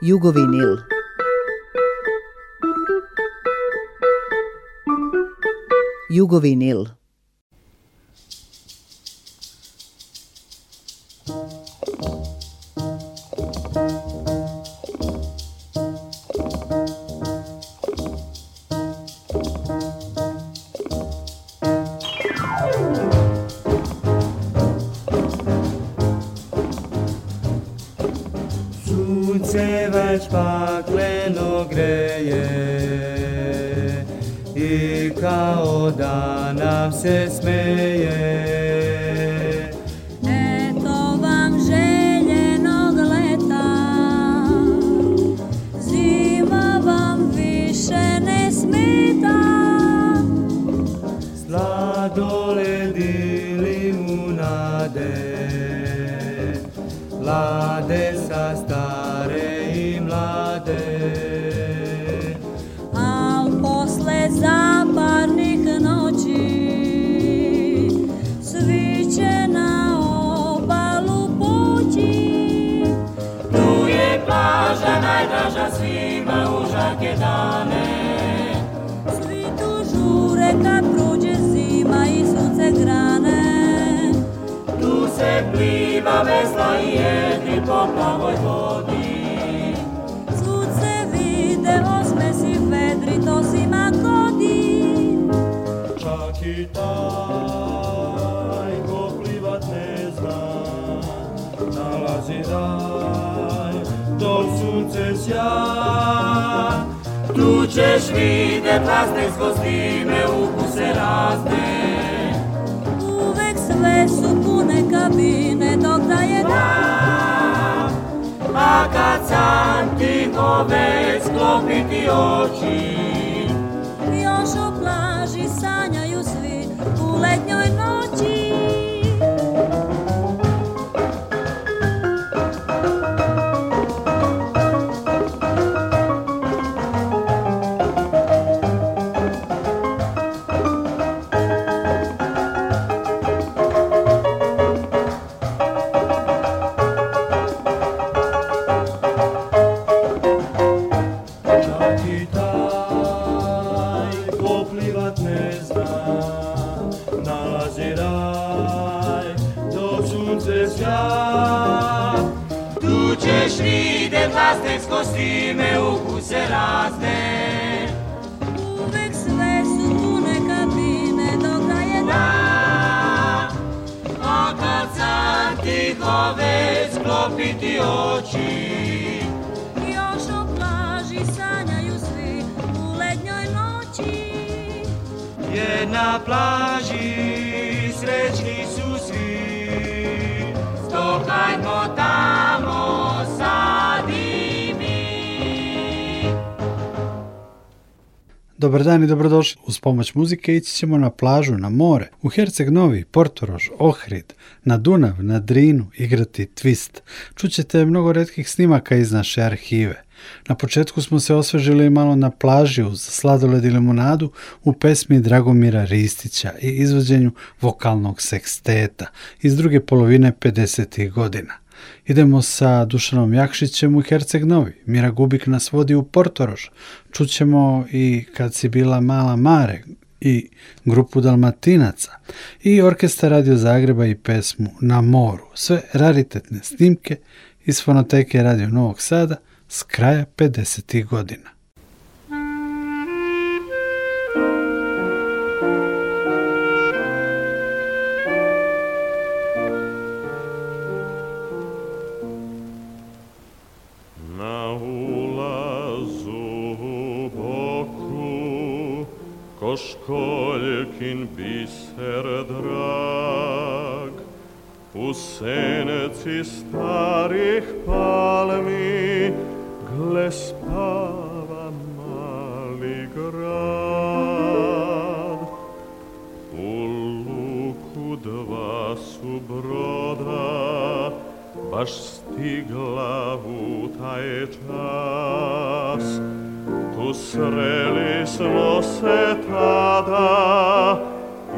Jugovinil. Jugovinil. Nefs esmeyi svake dane Svi tu žure kad prođe zima i sunce grane Tu se pliva vesla i jedri po plavoj vodi Svud se vide osme si fedri, to si makodi Čak i taj ko plivat ne zna Nalazi raj, dok sunce sjaj. Šušće vide prazne ukuse razne. Uvek sve su pune kabine, dok da je dan. A kad sam ti nove sklopiti oči, još o plaži sanjaju svi u letnjoj noći. a kad sam tiho već sklopiti oči. Još o plaži sanjaju svi u lednjoj noći. Jer na plaži srećni su svi, stokajmo tamo. Dobar dan i dobrodošli. Uz pomoć muzike ići ćemo na plažu, na more, u Herceg Novi, Portorož, Ohrid, na Dunav, na Drinu, igrati twist. Čućete mnogo redkih snimaka iz naše arhive. Na početku smo se osvežili malo na plaži uz sladoled i limonadu u pesmi Dragomira Ristića i izvođenju vokalnog seksteta iz druge polovine 50. godina. Idemo sa Dušanom Jakšićem u Herceg Novi. Mira Gubik nas vodi u Portoroš. Čućemo i kad si bila mala Mare i grupu Dalmatinaca i Orkestar Radio Zagreba i pesmu Na moru. Sve raritetne snimke iz fonoteke Radio Novog Sada s kraja 50. godina. školjkin biser drag, u seneci starih palmi, gle spava mali grad. U luku dva su broda, baš stigla u taj čas, Usrelis vos et ada,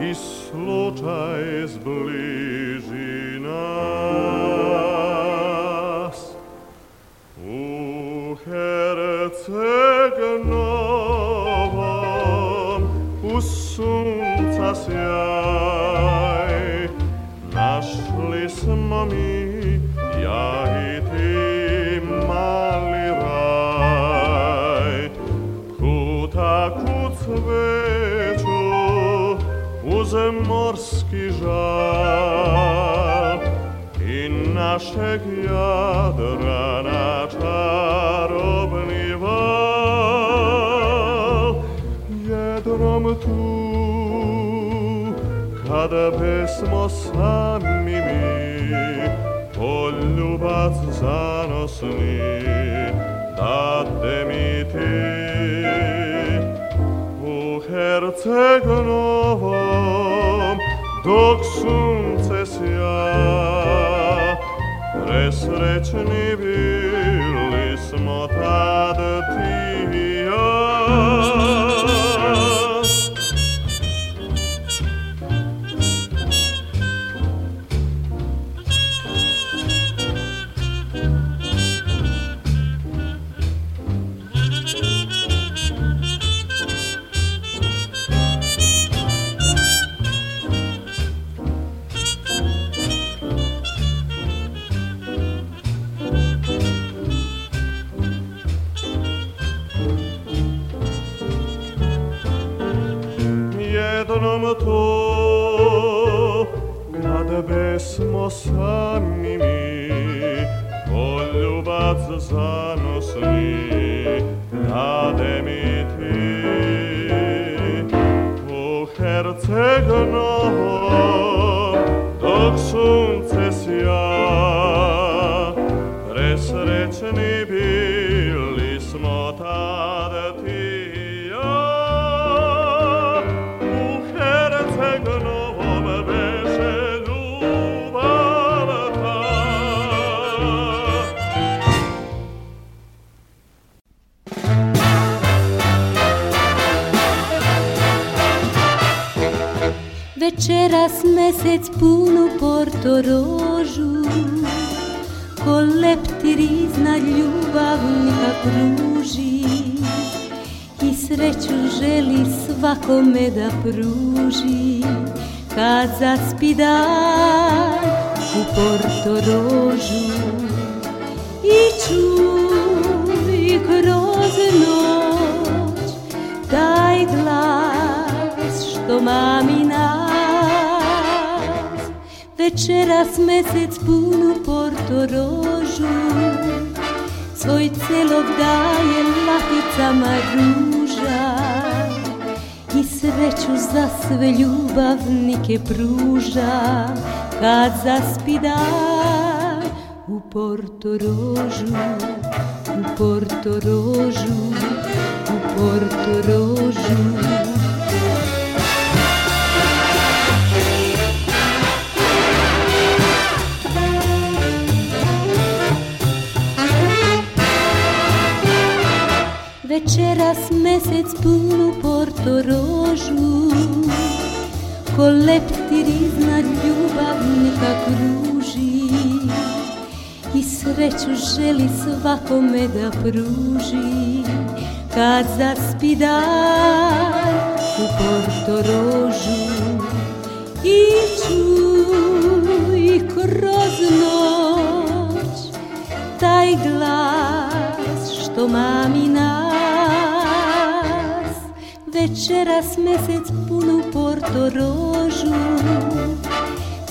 i slučaj zbliži nas. U herce gnovom, u sunca sjaj, našeg na čarobni val. Jedrom tu, kada besmo sami mi, poljubac zanosni, date mi ti. U Herceg Novom, dok sunce sjaja, srećni bili smo tad ti i ja. da pruži Kad zaspi dan u Porto Rožu I čuj kroz noć taj glas što mami nas Večeras mesec punu Porto Rožu Svoj celog daje laticama ruži sreću za sve ljubavnike pruža Kad zaspi dan u Porto Rožu U Porto U Porto večeras mesec punu portorožu Ko leptir iznad ljubavnika kruži I sreću želi svakome da pruži Kad zaspi dan u portorožu rožu, i kroz noć taj glas što mamina večeras mesec punu portorožu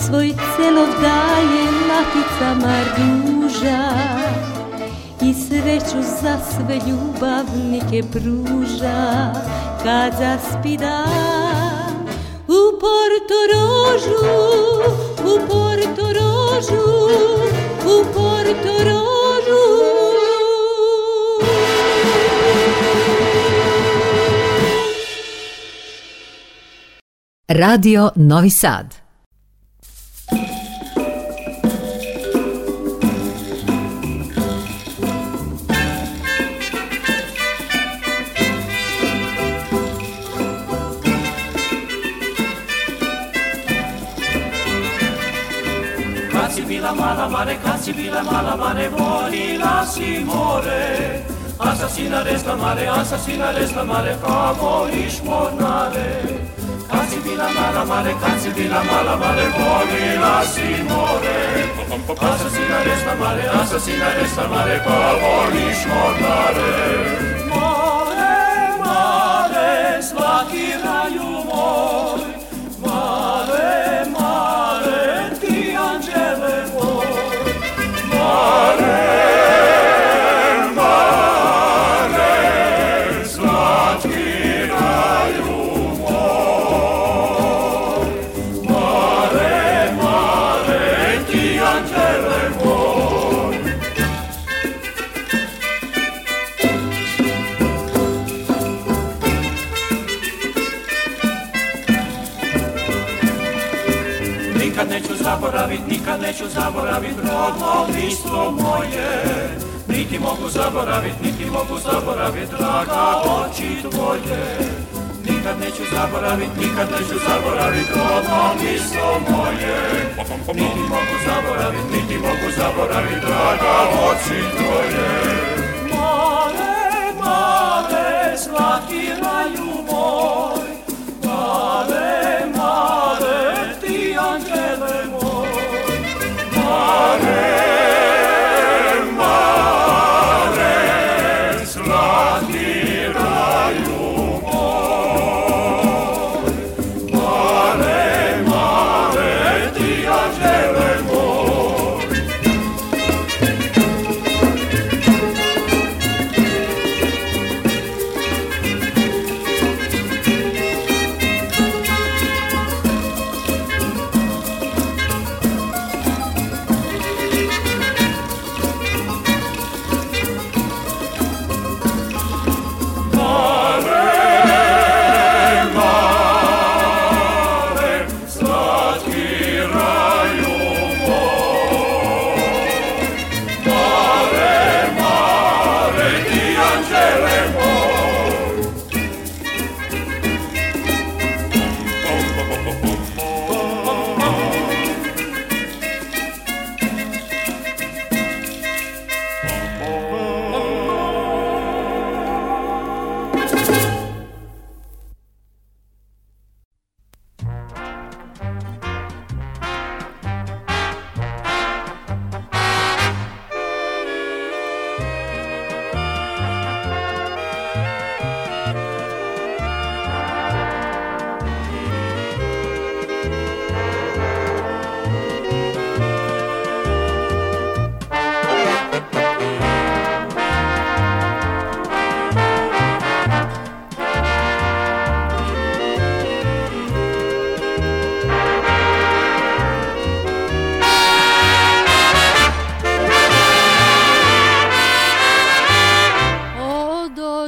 Svoj celov daje matica marduža I sreću za sve ljubavnike pruža Kad zaspi dan u portorožu U portorožu, u portorožu Radio Novi Sad. Kad si bila mala mare, ca si bila mala mare, volila si more. Asasina resla mare, asasina resla mare, favoriš mornare. Cansi di la mala mare, Cansi di la mala mare, Boni la si more, Asa la resta mare, Asa si la resta mare, Pa voli smortare. neću zaboravit rodno moje Niti mogu zaboravit, niti mogu zaboravit draga oči tvoje Nikad neću zaboravit, nikad neću zaboravit rodno listvo moje Niti mogu zaboravit, niti mogu zaboravit draga oči tvoje Male, male, slatki raju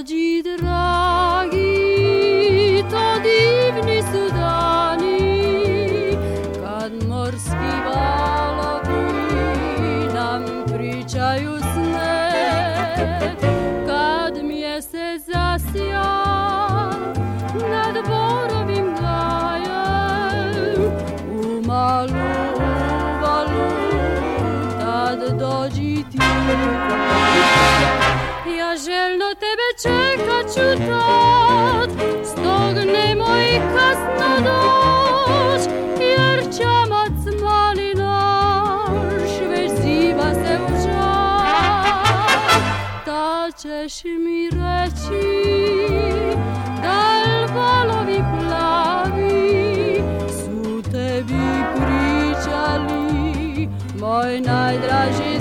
giderà tad, stogne moj kasno doš, jer čamac mali naš već ziva se uža. Da ćeš mi reći, da li valovi plavi su tebi pričali, moj najdraži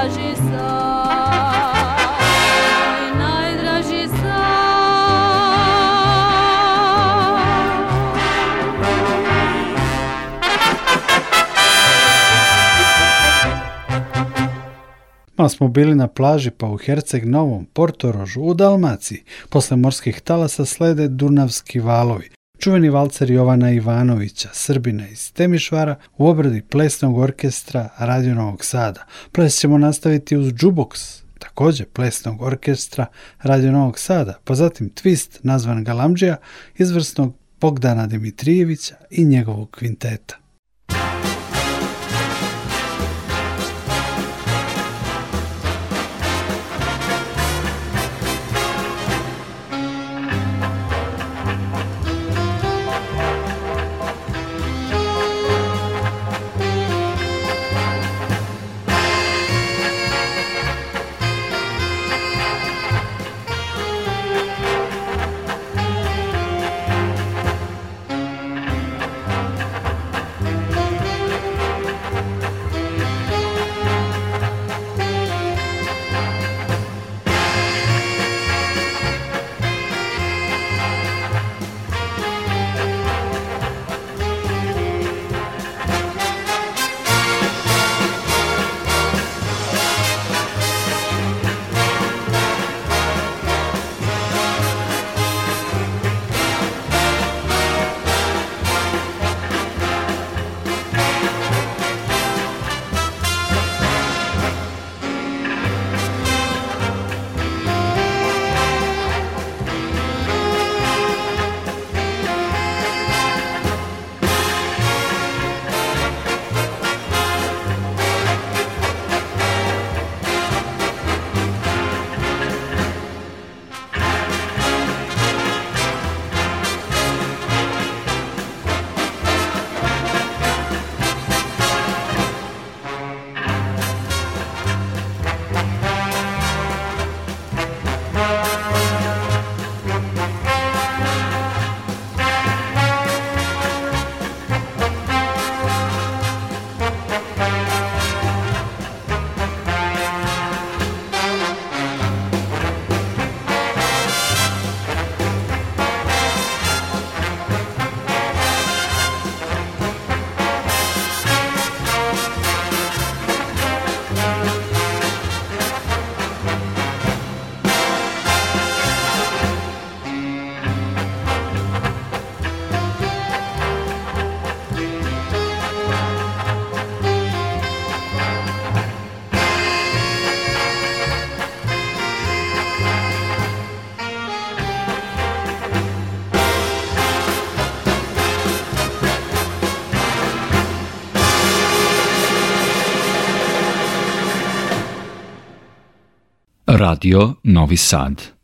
najdraži smo bili na plaži pa u Herceg Novom, Portorožu, u Dalmaciji. Posle morskih talasa slede Dunavski valovi, Čuveni valcer Jovana Ivanovića, Srbina iz Temišvara, u obradi plesnog orkestra Radio Novog Sada. Ples ćemo nastaviti uz Džuboks, također plesnog orkestra Radio Novog Sada, pa zatim twist nazvan Galamđija, izvrsnog Bogdana Dimitrijevića i njegovog kvinteta. Radio Novi Sad.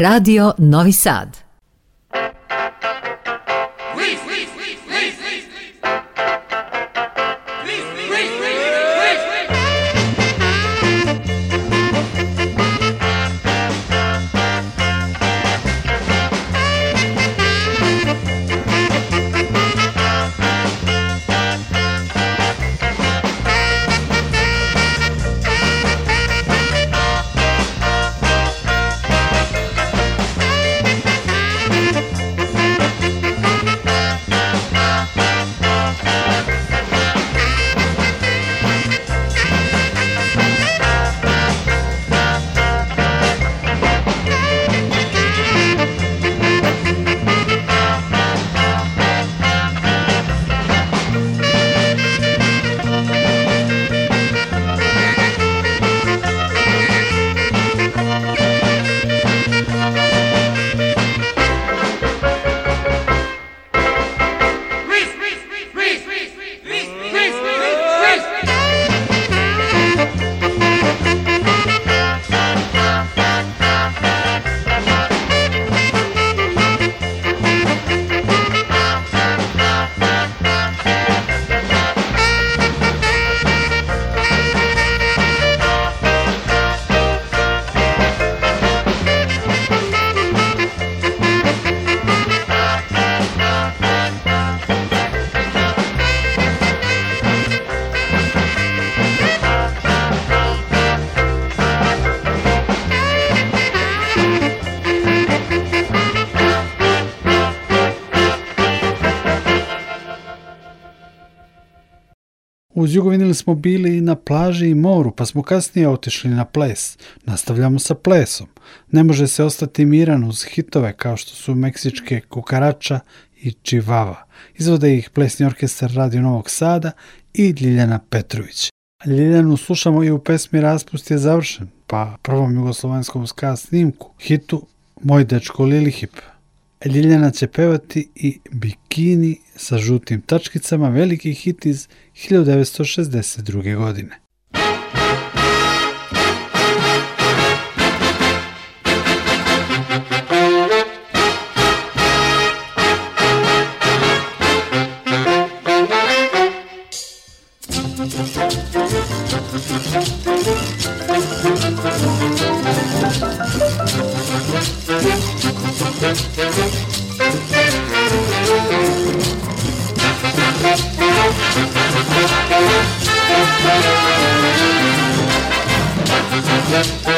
Radio Novi Sad. Uz jugovinili smo bili na plaži i moru, pa smo kasnije otišli na ples. Nastavljamo sa plesom. Ne može se ostati miran uz hitove kao što su meksičke kukarača i čivava. Izvode ih plesni orkestar Radio Novog Sada i Ljiljana Petrović. Ljiljanu slušamo i u pesmi Raspust je završen, pa prvom jugoslovenskom ska snimku, hitu Moj dečko Lilihip. Ljiljana će pevati i Bikini sa žutim tačkicama, veliki hit iz 1962. godine. Yeah.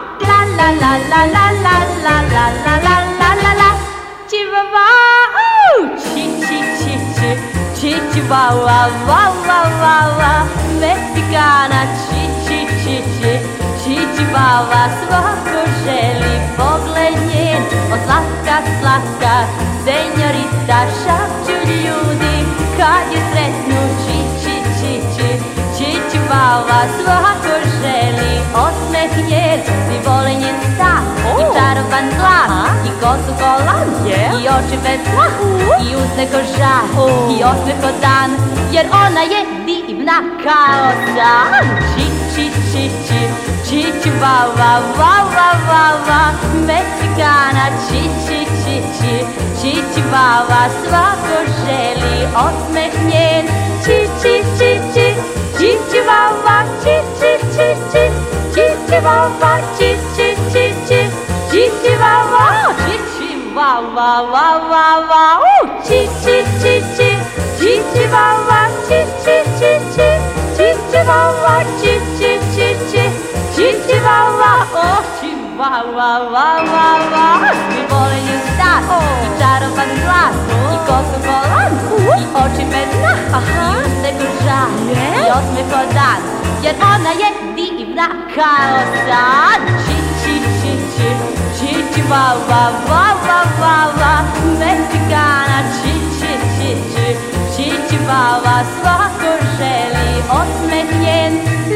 ла ла ла ла ла ла ла ла ла ла ла Чивава, чи-чи-чи-чи, чи-чивава-ва-ва-ва-ва. Мексикана, чи-чи-чи-чи, чи чивава свако жели погледни. О, сладка, сладка, сеньорита, шапчуть люди, kad je sretnu čini. pjevala svako želi Osmeh njen, i volenje njen oh. I čaroban glas, i kosu kolan yeah. I oči bez zla, uh. i usne ko žar I osmeh dan, jer ona je divna kao dan Či, či, či, či, či, či, va, va, va, va, va, va Meksikana, či, či, či, či, či, či, va, va Svako želi osmeh chi chi chi chi chi chihuahua chi chi chi chi chi chihuahua chi chi chi chi chi chihuahua chi chihuahua wa wa wa chi chi chi chi chi chihuahua chi chi chi chi chi chihuahua chi chi chi chi chi chihuahua oh chihuahua wa wa wa we calling you I czarowany blask I kosowolan I oczy mędna I ustego żal I odmych odan Jer ona je divna wa, wa, wa, wa, wa, wa Meksikana wa, wa,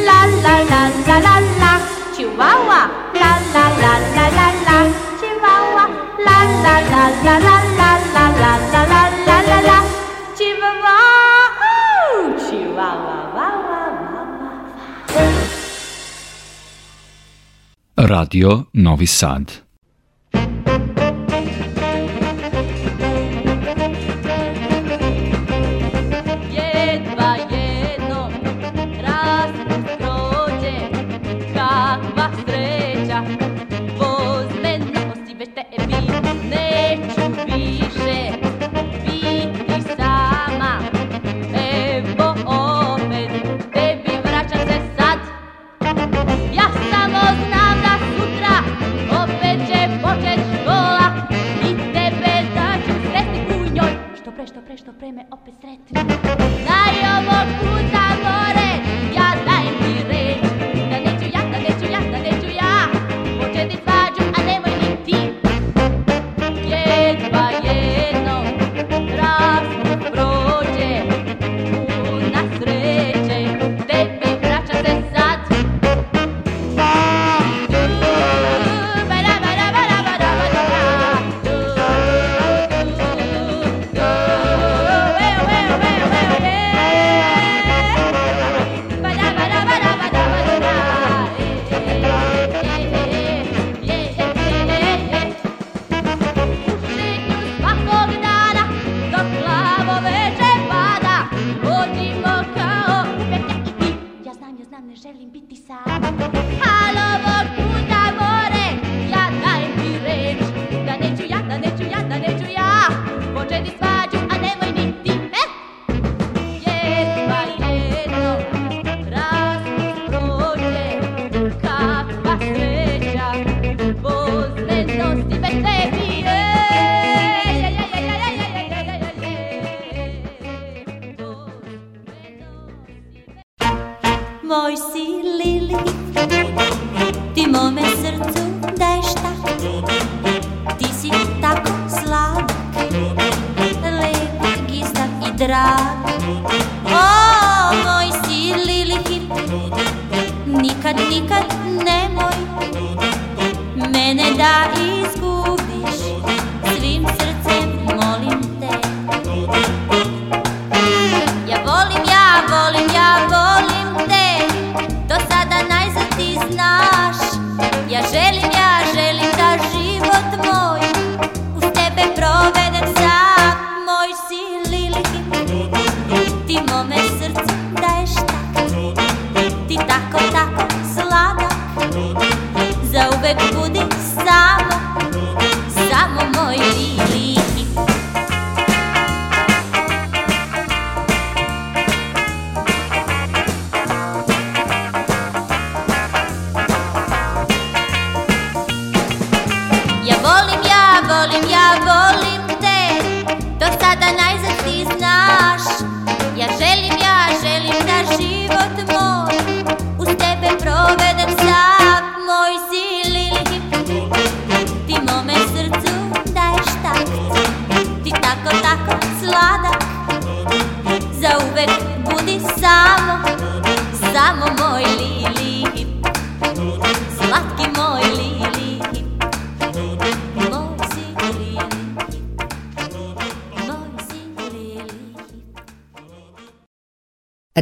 La, la, la, la, la, la Radio Novi Sad. limpiti sa halavat kuda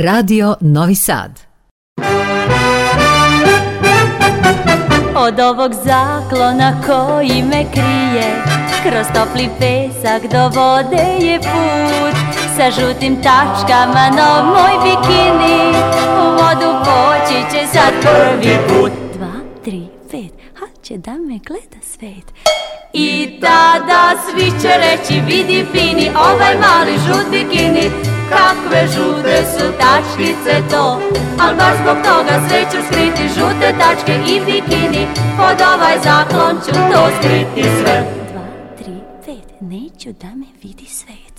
Radio Novi Sad. Od ovog zaklona koji me krije, kroz topli pesak do vode je put. Sa žutim tačkama na moj bikini, u vodu poći će sad prvi put. Dva, tri, pet, ha da me gleda svet. I tada svi će reći, vidi fini, ovaj mali žut bikini, kakve žute su tačkice to Al baš zbog toga sve ću skriti žute tačke i bikini Pod ovaj zaklon ću to skriti sve Dva, tri, pet, neću da me vidi svet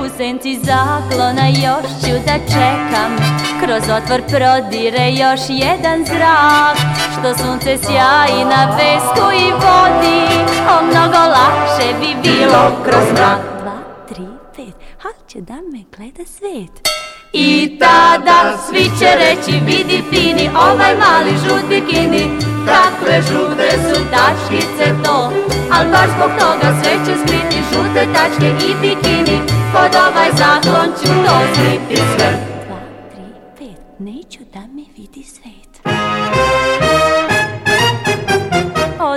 u senci zaklona još ću da čekam Kroz otvor prodire još jedan zrak Što sunce sjaji na vesku i vodi O mnogo lakše bi bilo kroz mrak Dva, tri, pet, hal će da me gleda svet i tada svi će reći vidi fini ovaj mali žut bikini Kakve žute su tačkice to Al baš zbog toga sve će skriti žute tačke i bikini Pod ovaj zaklon ću to skriti sve Dva, tri, pet, neću da mi vidi sve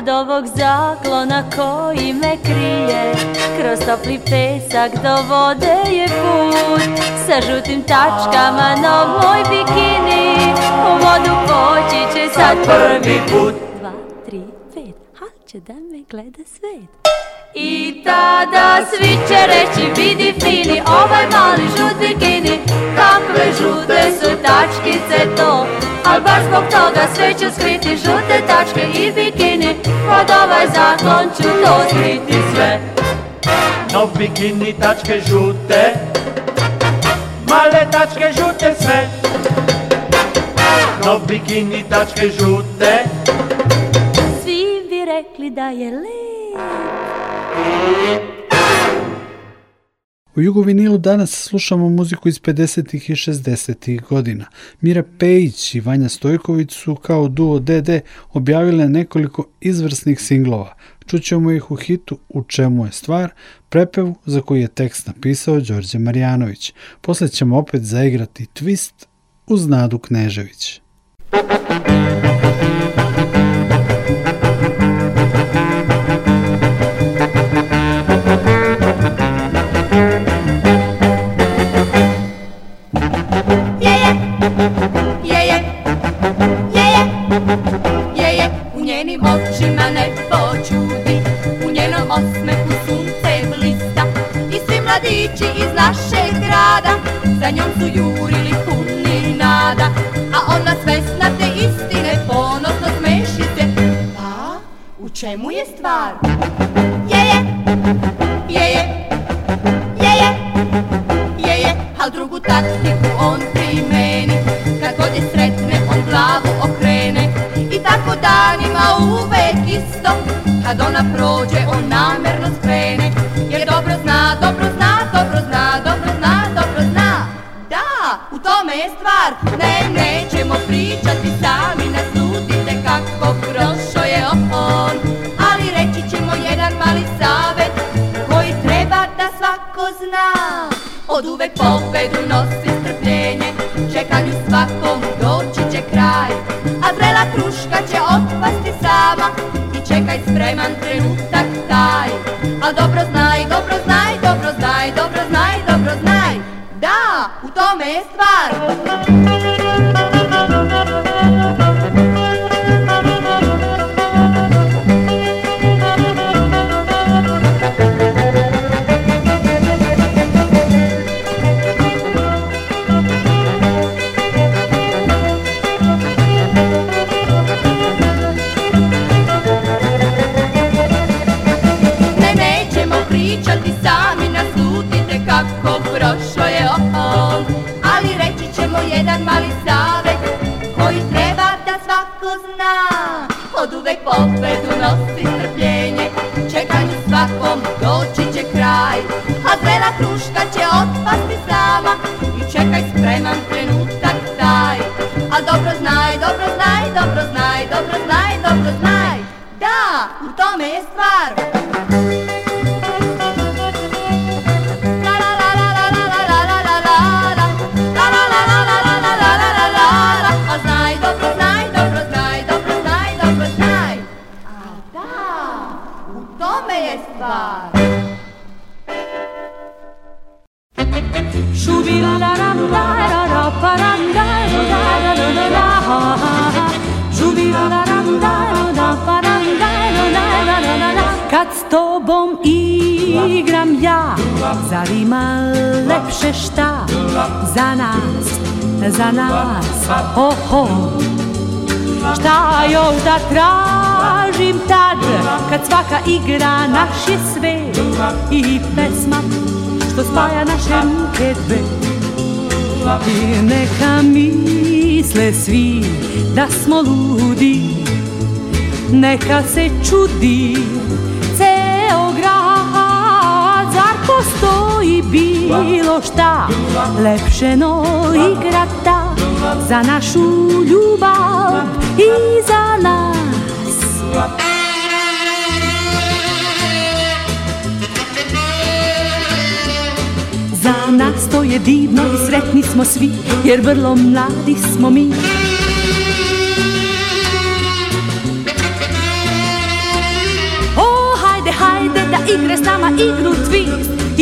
od ovog zaklona koji me krije Kroz topli pesak do vode je put Sa žutim tačkama na moj bikini U vodu poći će sad prvi put Dva, tri, pet, hal će da me gleda svet i tada svi će reći vidi fini ovaj mali žut bikini Kakve žute su tačkice to Al baš zbog toga sve ću skriti žute tačke i bikini Pod ovaj zakon ću to skriti sve No bikini tačke žute Male tačke žute sve No bikini tačke žute Svi bi rekli da je lep u vinilu danas slušamo muziku iz 50. i 60. godina. Mira Pejić i Vanja Stojković su kao duo DD objavile nekoliko izvrsnih singlova. Čućemo ih u hitu U čemu je stvar, prepevu za koji je tekst napisao Đorđe Marjanović. Poslije ćemo opet zaigrati twist uz Nadu Knežević. da njom su jurili puni nada, a ona svesna te istine ponosno smeši Pa, u čemu je stvar? doći će kraj, a zela kruška će otpasti sama i čekaj spreman trenutak taj. A dobro znaj, dobro znaj, dobro znaj, dobro znaj, dobro znaj, da, u tome je stvar. kad s tobom igram ja Zar ima lepše šta za nas, za nas Oho, šta još da tražim tad Kad svaka igra naš je sve I pesma što spaja naše ruke dve I neka misle svi da smo ludi neka se čudi bilo šta Lepšeno igratta, Za našu ljubav i za nas Za nas to je divno i sretni smo svi Jer vrlo mladi smo mi hajde, da igre s nama igru svi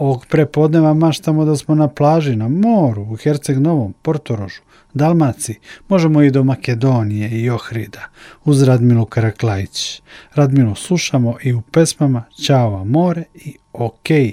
Ovog prepodneva maštamo da smo na plaži, na moru, u Herceg Novom, Portorožu, Dalmaciji. Možemo i do Makedonije i Ohrida, uz Radmilu Karaklajić. Radmilu slušamo i u pesmama Ćao more i Okej.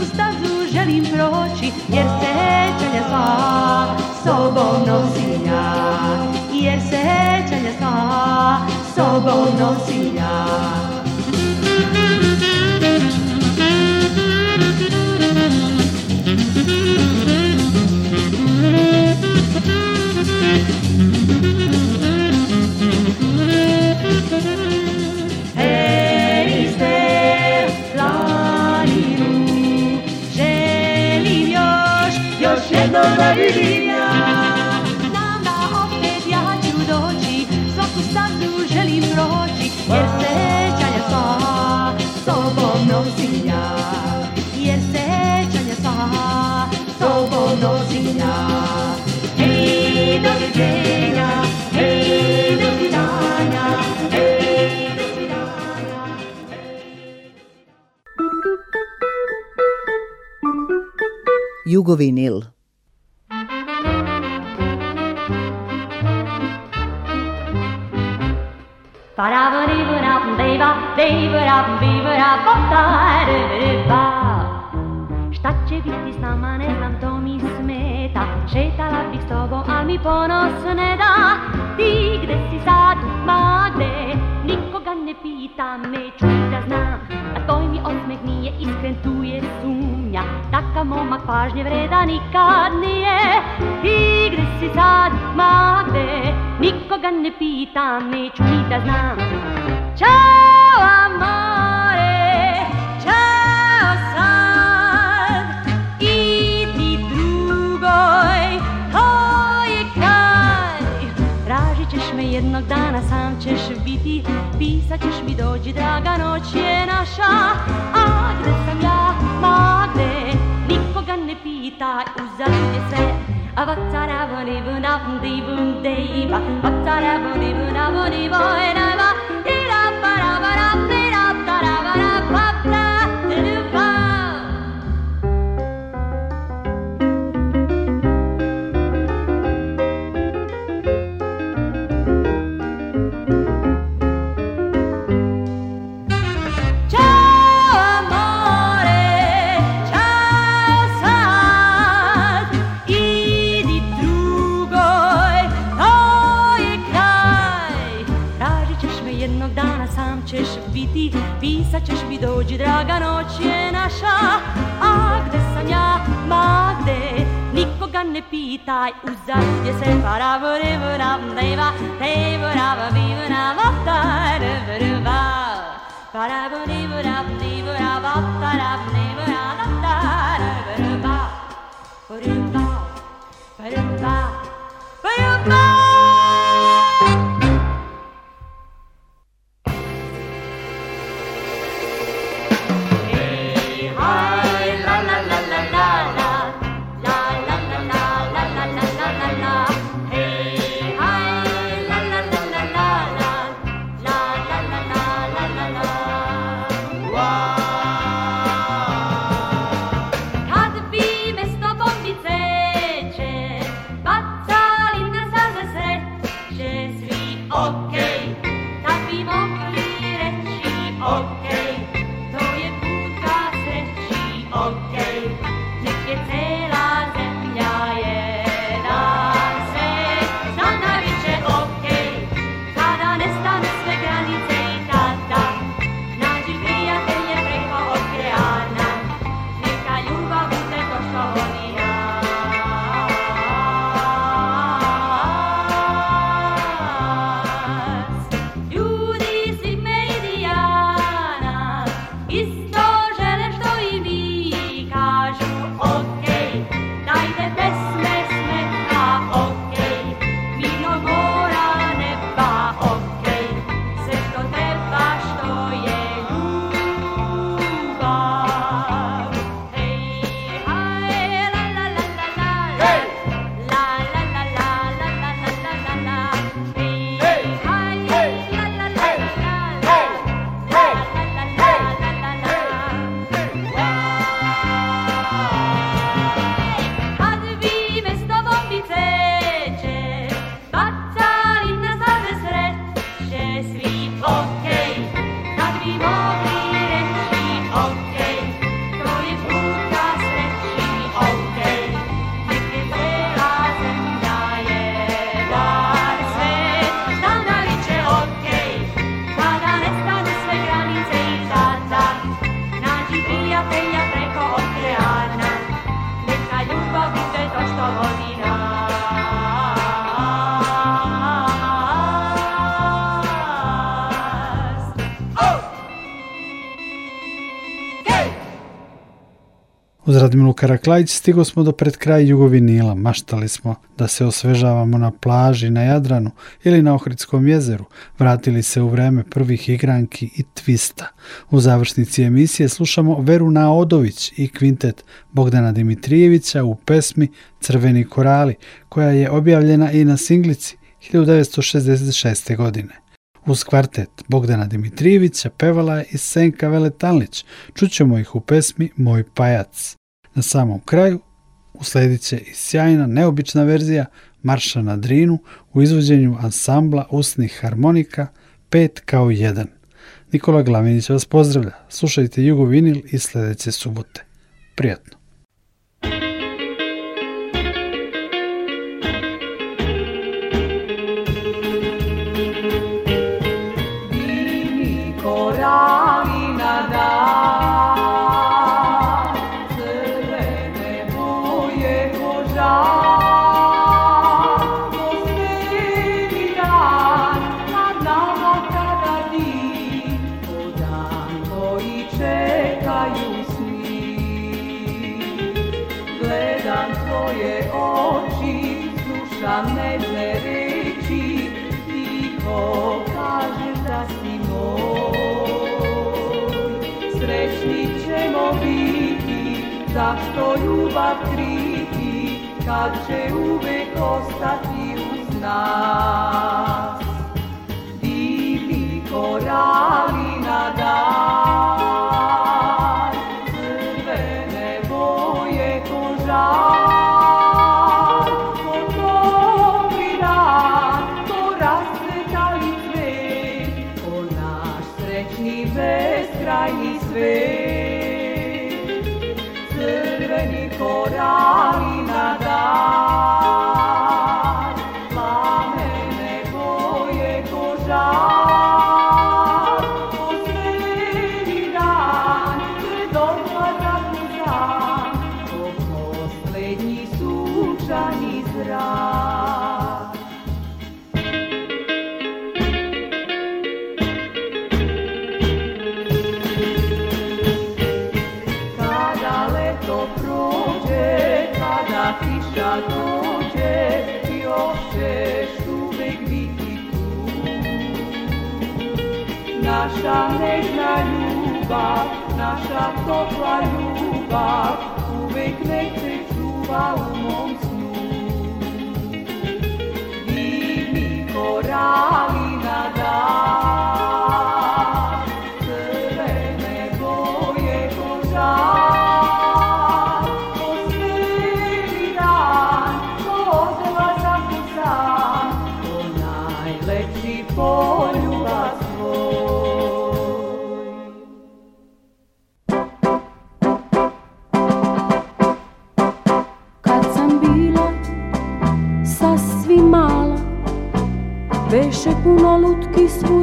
U stazu želim proći Jer sećanja sva sobom nosim ja Jer sećanja sva sobom nosim ja Jugovinil Šta će biti s nama, ne znam, to mi smeta Šetala bih s tobom, ali mi ponos ne da Ti gde si sad, ma gde? Nikoga ne pita, me čuj da znam, A tvoj mi osmeh nije iskren, tu je sun Takav momak pažnje vreda nikad nije Igri si sad gde Nikoga ne pitam, neću ni da znam Ćao amore, čao sad ti drugoj, to je kraj Tražit ćeš me jednog dana, sam ćeš biti Pisat ćeš mi dođi, draga noć je naša A gde sam ja? mane, nikoga ne pitaj, uzadite sve. A vatara vani vuna vndi vundejba, vatara vani vuna vuni vojnajba, sačeš mi dođi, draga noć je naša, a gde sam ja, ma gde, nikoga ne pitaj, uzalud je se para, vrvra, vreva, te vrava, vivra, vaptar, vrva, para, vrvra, vrva, vaptar, vrva, vaptar, vrva, vrva, vrva, vrva, vrva, Uz Radmilu Karaklajić stigo smo do pred kraj Jugovinila, maštali smo da se osvežavamo na plaži na Jadranu ili na Ohridskom jezeru, vratili se u vreme prvih igranki i tvista. U završnici emisije slušamo Veru Naodović i kvintet Bogdana Dimitrijevića u pesmi Crveni korali, koja je objavljena i na singlici 1966. godine. Uz kvartet Bogdana Dimitrijevića pevala je i Senka Veletanlić, Čućemo ih u pesmi Moj pajac. Na samom kraju usledit će i sjajna neobična verzija Marša na Drinu u izvođenju ansambla usnih harmonika 5 kao 1. Nikola Glavinić vas pozdravlja. Slušajte Jugo Vinil i sljedeće subote. Prijatno. pametne reči, tiho kaže da si moj. Srećni ćemo biti, zašto ljubav kriti, kad će uvek ostati uz nas. Divni korali na topla ljubav uvek neće čuva u mom snu. mi korak krótki smak.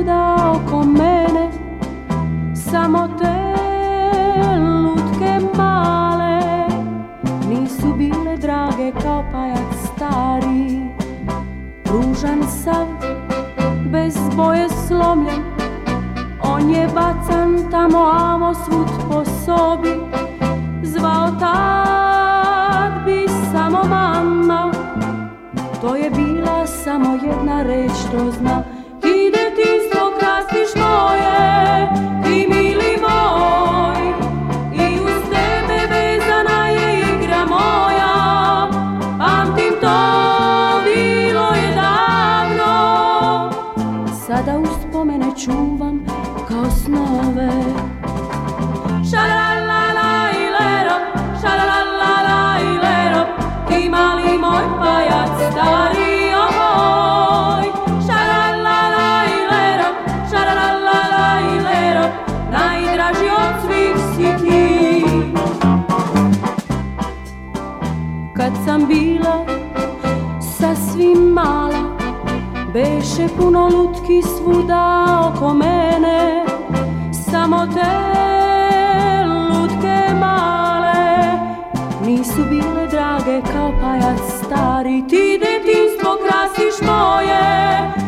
drage, kapaj stari, ti ne ti spokrasiš moje,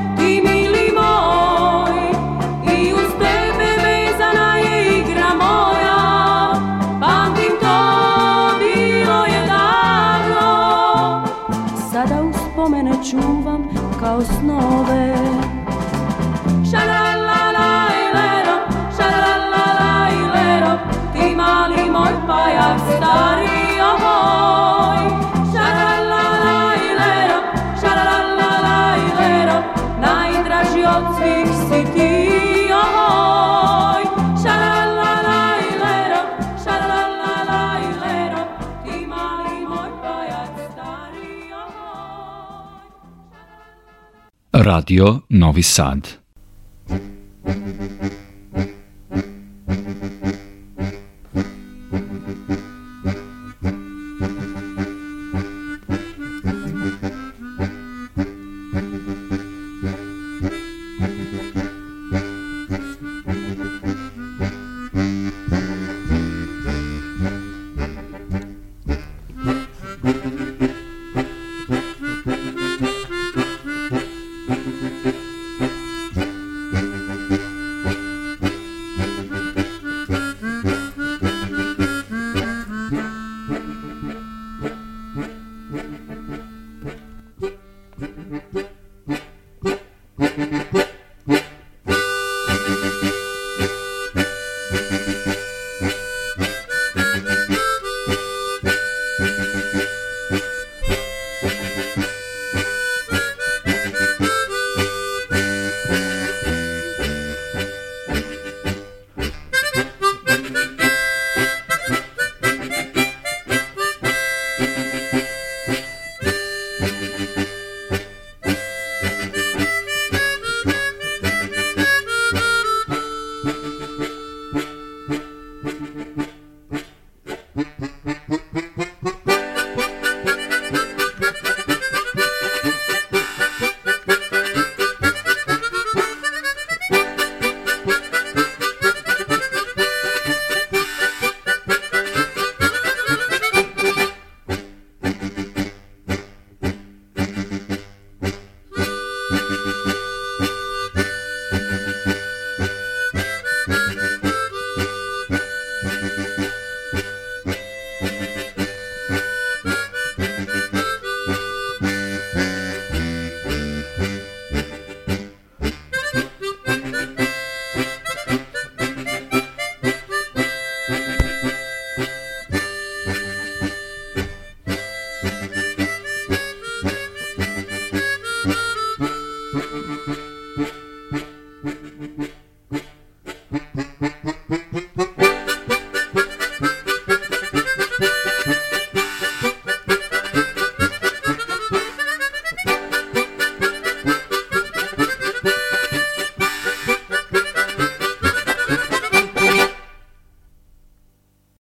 Radio Novi Sad.